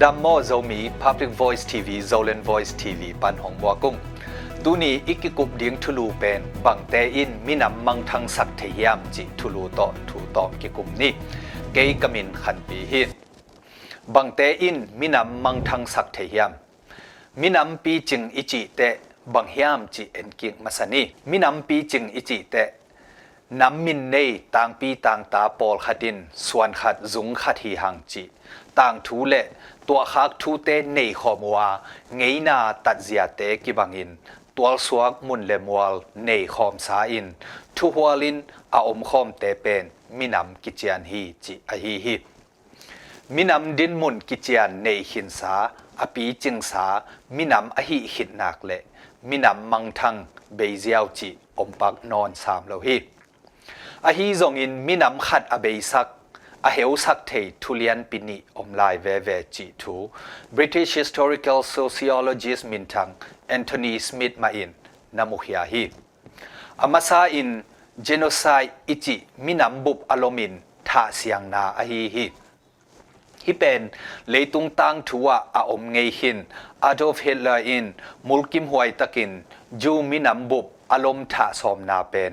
ดัมโมโซมี Public Voice TV Zolan Voice TV ปันหงบัวกุ้งตูนี้อีกกุบดิ้งทุลูเป็นบังเตอินมินำมังทังสักเทียมจิทุลูโตทูตอมกิกุมนี้เกยกมินขันปีฮินบังเตอินมินำมังทังสักเทียมมินำปีจิงอิจิเตบังเฮียมจิเอ็นกิงมาสนีมินำปีจิงอิจิเต น้ำมินเนต่างปีต่างตาปอลขัดิน ส่วนขัดจุงขัดฮีหังจีต่างทูเลตัวขักทูเตเนขอมัวไงนาตัดเสียเตกิบังอิน ตัวสวกมุนเลมัวลเนขอมสาอินทุหัวลินอาอมขอมเตเป็นมินำกิจยันฮีจีอฮีฮีมินำดินมุนกิจยันในหินสาอปีจิงสามินำอหิหินนักเลมินำมังทังเบยเซียวจีอมปักนอนสามโลหี อะฮีจงอินมินำขัดอเบยสักอาเฮลสักเททุเลียนปินิอมลายเวเวจิทู British historical sociologist มินทังแอนโทนีสมิธมาอินนามุขยาฮีอามาซาอิน genocide อิจิมินำบุบอารมินทาเสียงนาอาฮีฮีฮิเป็นเลตุงตังทัวอาอมเงยหินอาดอฟเฮลเลอร์อินมุลกิมหวยตะกินจูมินัมบุบอารมณ์ทาสอมนาเป็น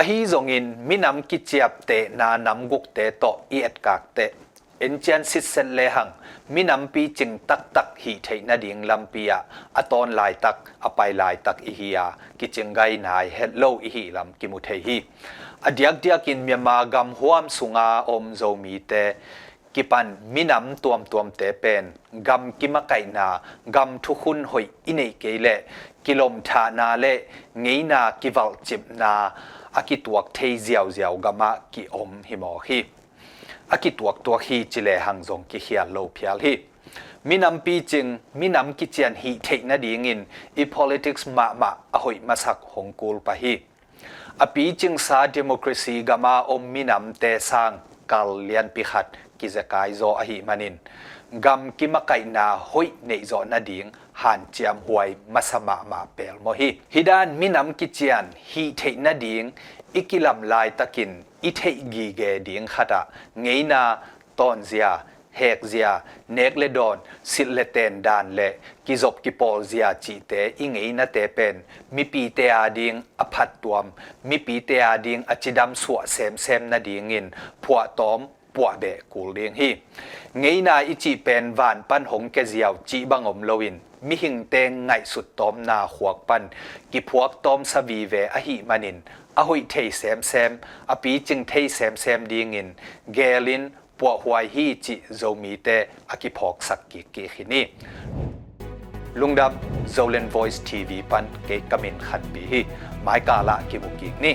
อฮีอะฮีซงอินมินำกิจยับเตนานำกุกเตโตอีเอ็ดกากเตเอ็นเจนสิเซนเลหังมินำปีจิงตักตักฮีเทนาดิงลัมปียอะตอนลายตักอไปลายตักอีฮียากิจิงไกนายเฮลโลอีฮีลัมกิมุเทฮีอดียกเดียกินเมียมากำหวมสุงาอมโซมีเตกิปันมินำตัวมตัวมเตเป็นกำกิมะไกนากำทุกุนหอยอินเอเกเลกิลมทานาเลงยนากิวัลจิบนา อากิตัวเทเซียวเซียวกามะกิอมหิมอฮีอากิตัวตัวฮีจิเลหังซงกิเฮียโลเพียลฮีมินำปีจิงมินำกิเจียนฮีเทนาดีงินอี politics มามาอหอยมาสักฮงกูลปะฮีอปีจิงซา democracy กามาอมมินำเตสังกัลเลียนปิขัด ki zakai zo a hi manin gam ki makai na hoi nei zo na ding han chiam huai masama ma pel mo hi hidan minam ki chian hi thei na ding ikilam lai takin i thei gi ge ding khata ngeina ton zia hek zia nek le don sil le ten dan le ki zop ki pol zia chi te i ngei na te pen mi pi te a ding a phat tuam mi pi te a ding a chidam suwa sem sem na ding in phwa tom ปวดเบกูเลียงฮีไงนาอิจิเป็นวานปันหงแกเจียวจีบังอมโลวินมิหิงเตงไงสุดตอมนาขวกปันกิพวกตอมสวีเวอหิมันินอหุยเทยแซมแซมอปีจึงเทยแซมแซมดีงินเกลินปวดหวยฮีจิโซมีเตอกิพอกสักกิกิขินีลุงดำ Zolan Voice TV ปันเกกมินขันบีฮีไม้กาละกิมุกินี่